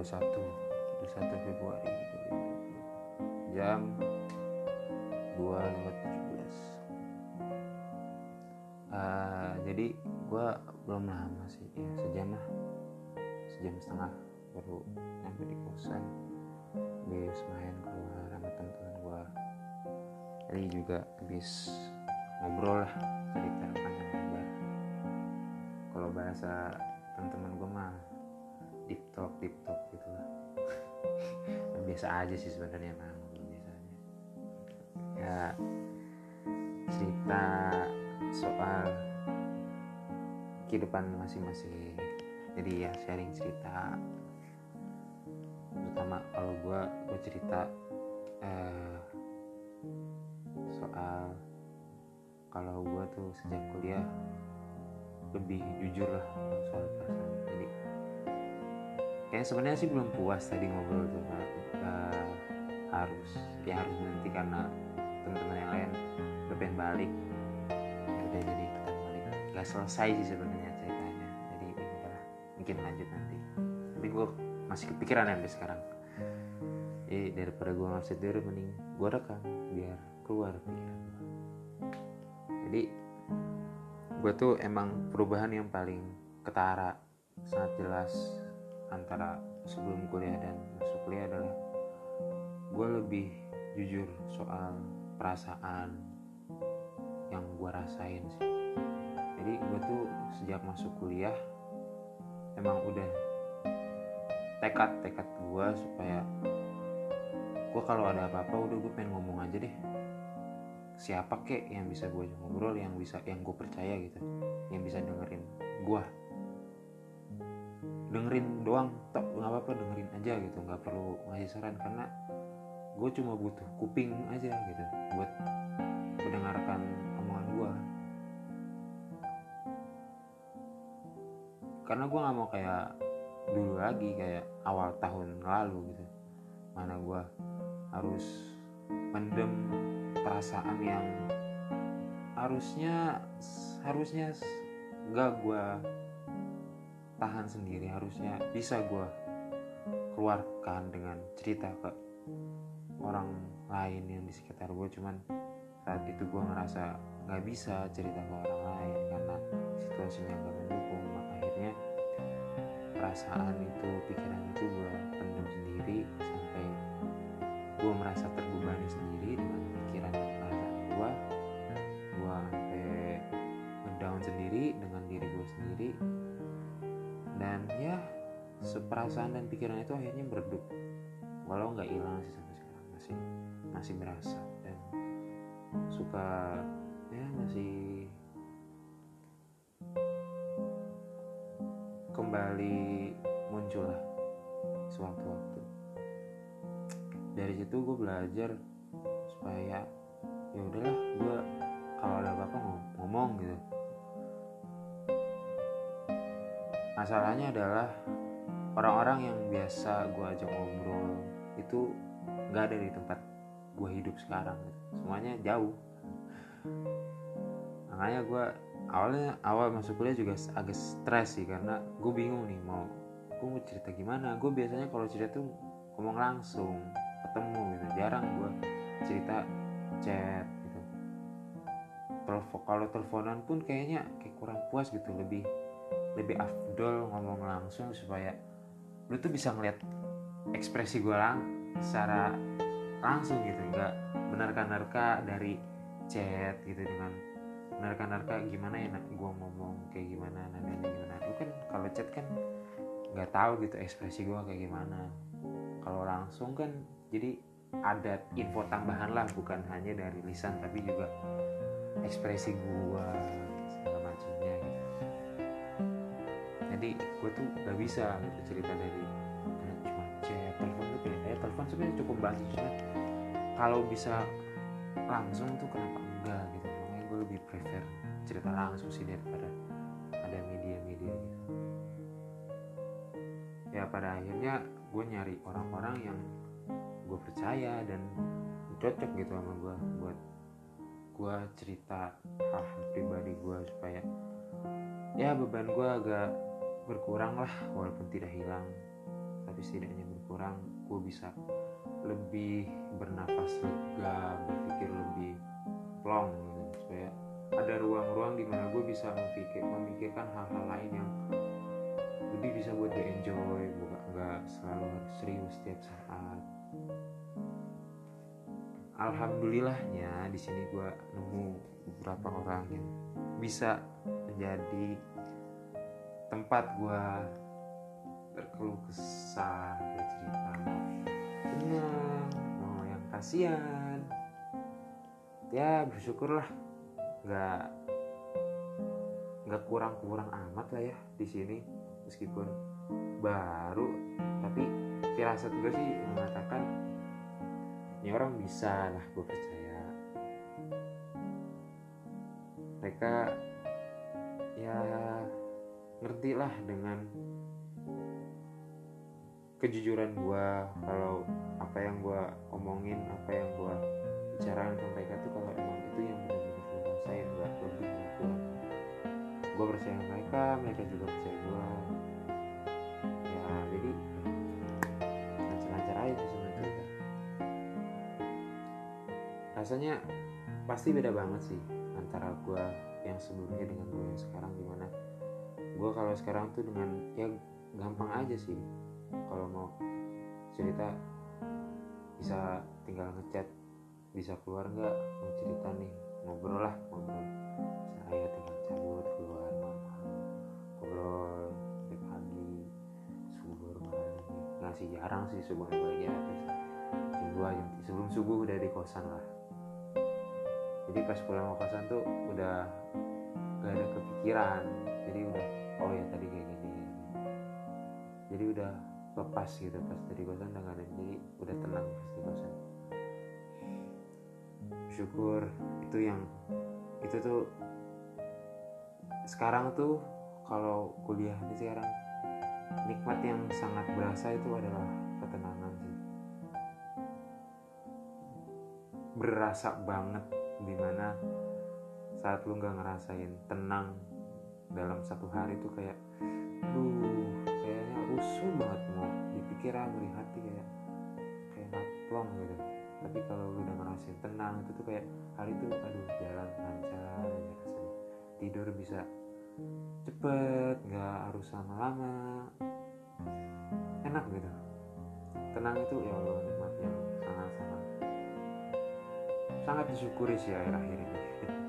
tanggal 21 21 Februari 2020 jam 2.17 uh, jadi gue belum lama sih ya sejam lah. Sejam setengah baru nyampe di kosan. Habis main keluar sama teman-teman gue jadi juga habis ngobrol lah cerita panjang lebar. Kalau bahasa teman-teman gue mah deep talk deep talk gitu lah. Biasa aja sih sebenarnya mah biasanya ya cerita soal kehidupan masing-masing. Jadi ya sharing cerita. Terutama kalau gue gue cerita eh, soal kalau gue tuh sejak kuliah lebih jujur lah soal perasaan. Jadi kayak sebenarnya sih belum puas tadi ngobrol tuh uh, harus ya harus berhenti karena teman-teman yang lain udah pengen balik. Ya udah jadi kita balik. Nggak selesai sih sebenarnya ceritanya. Jadi ya udahlah mungkin lanjut nanti. Tapi gue masih kepikiran sampai sekarang. Jadi daripada gue ngupset dulu mending gue rekam biar keluar pikiran gue jadi gue tuh emang perubahan yang paling ketara sangat jelas antara sebelum kuliah dan masuk kuliah adalah gue lebih jujur soal perasaan yang gue rasain sih. Jadi gue tuh sejak masuk kuliah emang udah tekad tekad gue supaya gue kalau ada apa-apa udah gue pengen ngomong aja deh. Siapa kek yang bisa gue ngobrol yang bisa yang gue percaya gitu yang bisa dengerin gue dengerin doang tak nggak apa-apa dengerin aja gitu nggak perlu ngasih saran karena gue cuma butuh kuping aja gitu buat mendengarkan omongan gue karena gue nggak mau kayak dulu lagi kayak awal tahun lalu gitu mana gue harus mendem perasaan yang harusnya harusnya gak gue tahan sendiri harusnya bisa gue keluarkan dengan cerita ke orang lain yang di sekitar gue cuman saat itu gue ngerasa nggak bisa cerita ke orang lain karena situasinya gak mendukung. Maka akhirnya perasaan itu pikiran itu gue pendem sendiri sampai gue merasa terbebani sendiri dengan pikiran dan perasaan gue gue sampai ngedown sendiri dengan diri gue sendiri dan ya seperasaan dan pikiran itu akhirnya meredup. Walau nggak hilang sih sampai sekarang masih masih berasa dan suka ya masih kembali muncul lah sewaktu-waktu. Dari situ gue belajar supaya ya udahlah gue kalau ada apa-apa ngomong gitu masalahnya adalah orang-orang yang biasa gue ajak ngobrol itu nggak ada di tempat gue hidup sekarang. Semuanya jauh. Makanya gue awalnya awal masuk kuliah juga agak stres sih karena gue bingung nih mau gue mau cerita gimana. Gue biasanya kalau cerita tuh ngomong langsung ketemu gitu. Jarang gue cerita chat gitu. Telepon kalau teleponan pun kayaknya kayak kurang puas gitu lebih lebih afdol ngomong langsung supaya lu tuh bisa ngeliat ekspresi gue lang secara langsung gitu. Nggak menerka-nerka dari chat gitu dengan menerka-nerka gimana ya gue ngomong kayak gimana nadanya gimana. Lu kan kalau chat kan nggak tahu gitu ekspresi gue kayak gimana. Kalau langsung kan jadi ada info tambahan lah bukan hanya dari lisan tapi juga ekspresi gue jadi gue tuh gak bisa gitu cerita dari cuma chat telepon tuh kayak ya telepon sebenarnya cukup bantu cuma kalau bisa langsung tuh kenapa enggak gitu. Makanya gue lebih prefer cerita langsung sih daripada ada media-media gitu. Ya pada akhirnya gue nyari orang-orang yang gue percaya dan cocok gitu sama gue buat gue cerita hal-hal pribadi gue supaya ya beban gue agak berkurang lah walaupun tidak hilang. Tapi setidaknya berkurang gue bisa lebih bernafas lega berpikir lebih plong gitu. Supaya ada ruang-ruang di mana gue bisa memikir memikirkan hal-hal lain yang lebih bisa buat gue enjoy bukan nggak selalu harus serius setiap saat. Alhamdulillahnya di sini gue nemu beberapa orang yang bisa menjadi tempat gue berkeluh kesah bercerita. Mau senang mau yang kasihan. Ya bersyukurlah. Nggak nggak kurang-kurang amat lah ya di sini. Meskipun baru tapi firasat gue sih mengatakan ini orang bisa lah gue percaya. Mereka ya ngerti lah dengan kejujuran gue kalau apa yang gue omongin apa yang gue bicarakan ke mereka tuh kalau emang itu yang benar-benar gue rasain nggak lebih kurang gue percaya mereka mereka juga percaya gue ya jadi lancar-lancar aja sama cerita rasanya pasti beda banget sih antara gue yang sebelumnya dengan gue yang sekarang gimana gue kalau sekarang tuh dengan ya gampang aja sih. Kalau mau cerita bisa tinggal ngechat bisa keluar nggak mau cerita nih? Ngobrol lah ngobrol. Saya tinggal cabut keluar malam ngobrol sampai pagi subuh malam. Nggak sih jarang sih subuh pagi atas jam dua jam sebelum subuh udah di kosan lah. Jadi pas pulang ke kosan tuh udah gak ada kepikiran jadi udah oh ya tadi kayak gini. Jadi udah lepas gitu pas udah gak ada. Jadi udah tenang pas di kosan. Syukur itu yang itu tuh sekarang tuh kalau kuliah di sekarang nikmat yang sangat berasa itu adalah ketenangan sih. Berasa banget di mana saat lu nggak ngerasain tenang dalam satu hari tuh kayak duh kayaknya rusuh banget mau di pikiran di hati kayak kayak ngaplong gitu. Tapi kalau udah ngerasain tenang itu tuh kayak hari itu aduh jalan lancar aja rasanya tidur bisa cepet nggak harus lama-lama. Enak gitu. Tenang itu ya Allah nikmat yang sangat-sangat sangat disyukuri sih akhir-akhir ini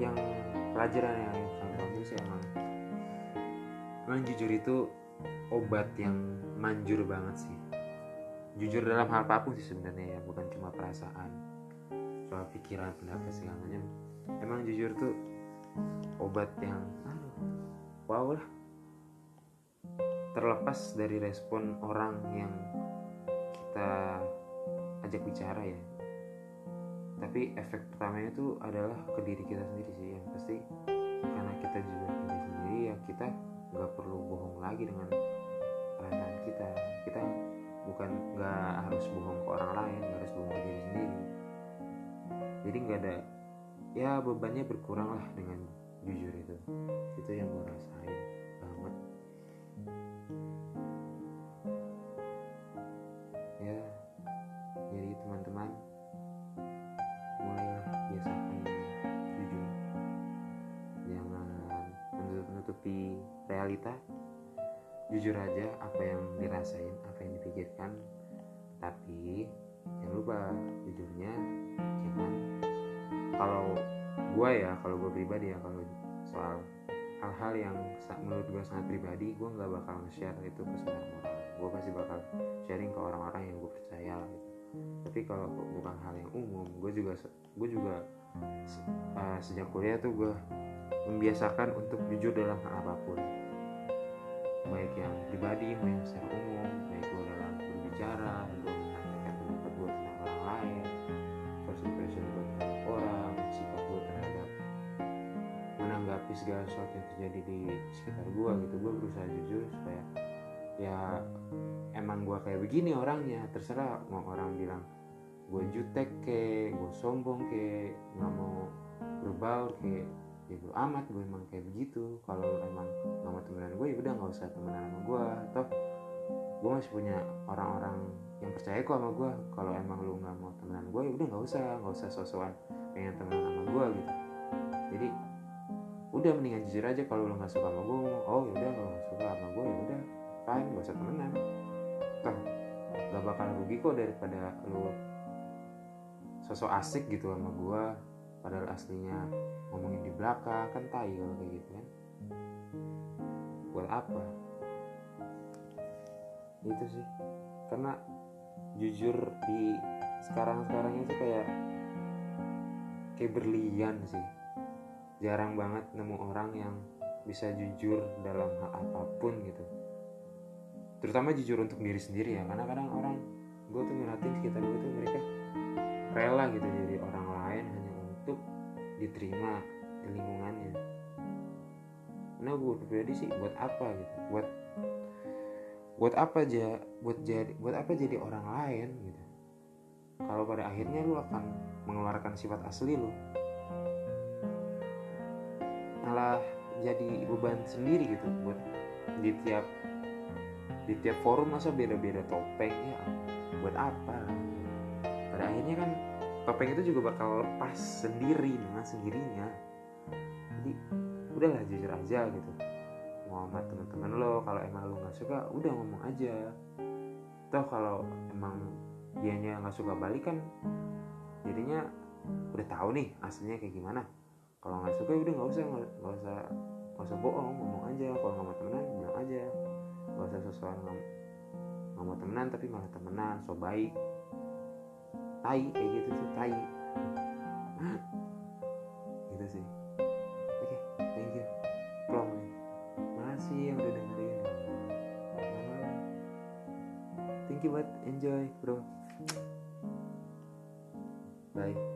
yang pelajaran yang sangat bagus sih emang. Emang jujur itu obat yang manjur banget sih. Jujur dalam hal apa pun sih sebenarnya ya bukan cuma perasaan soal pikiran pendapat segala macam. Emang jujur tuh obat yang wow lah. Terlepas dari respon orang yang kita ajak bicara ya tapi efek pertamanya itu adalah ke diri kita sendiri sih. Yang pasti karena kita juga diri sendiri ya kita nggak perlu bohong lagi dengan perasaan kita. Kita bukan nggak harus bohong ke orang lain nggak harus bohong ke diri sendiri. Jadi nggak ada ya bebannya berkurang lah dengan jujur itu. Itu yang gue rasain realita. Jujur aja apa yang dirasain apa yang dipikirkan. Tapi jangan lupa jujurnya jangan. Kalau gue ya kalau gue pribadi ya kalau soal hal-hal yang menurut gue sangat pribadi gue nggak bakal nge-share itu ke semua orang. Gue pasti bakal sharing ke orang-orang yang gue percaya gitu. Tapi kalau bukan hal yang umum gue juga gue juga uh, sejak kuliah tuh gue membiasakan untuk jujur dalam hal apa pun baik yang pribadi mau yang secara umum baik gue dalam berbicara gue menyampaikan pendapat gue tentang orang lain first impression gue terhadap orang sikap gue terhadap menanggapi segala sesuatu yang terjadi di sekitar gue gitu. Gue berusaha jujur supaya ya emang gue kayak begini orangnya. Terserah mau orang bilang gue jutek ke gue sombong ke nggak mau berbaur ke bro amat gue emang kayak begitu. Kalau emang nggak mau temenan gue ya udah nggak usah temenan sama gue. Atau gue masih punya orang-orang yang percaya kok sama gue. Kalau emang lu nggak mau temenan gue ya udah nggak usah. Nggak usah sosokan pengen temenan sama gue gitu. Jadi udah mendingan jujur aja kalau lu nggak suka sama gue. Oh ya udah kalau nggak suka sama gue ya udah fine gak usah temenan. Toh gak bakal rugi kok daripada lu sosok asik gitu sama gue padahal aslinya ngomongin di belakang kan kalau kayak gitu kan. Buat apa? Itu sih. Karena jujur di sekarang-sekarang itu kayak kayak berlian sih. Jarang banget nemu orang yang bisa jujur dalam hal apa pun gitu. Terutama jujur untuk diri sendiri ya karena kadang orang gue tuh ngeliatin sekitar gue tuh mereka rela gitu jadi orang lain diterima di lingkungannya. Karena gue pribadi sih buat apa gitu? Buat buat apa aja buat jadi buat apa jadi orang lain gitu? Kalau pada akhirnya lu akan mengeluarkan sifat asli lu. Malah jadi beban sendiri gitu buat di tiap di tiap forum masa beda-beda topeng ya. Buat apa? Pada akhirnya kan topeng itu juga bakal lepas sendiri dengan sendirinya. Jadi udahlah jujur aja gitu. Mau sama teman-teman lo kalau emang lo nggak suka udah ngomong aja. Toh kalau emang dianya nggak suka balik kan jadinya udah tahu nih aslinya kayak gimana. Kalau nggak suka ya udah nggak usah nggak usah nggak usah bohong ngomong aja. Kalau nggak mau temenan bilang aja. Nggak usah sesuatu nggak mau temenan tapi malah temenan so baik tai kayak gitu tuh tai. Gitu sih. Oke okay, thank you. Plong makasih yang udah dengerin. Thank you buat enjoy bro. Bye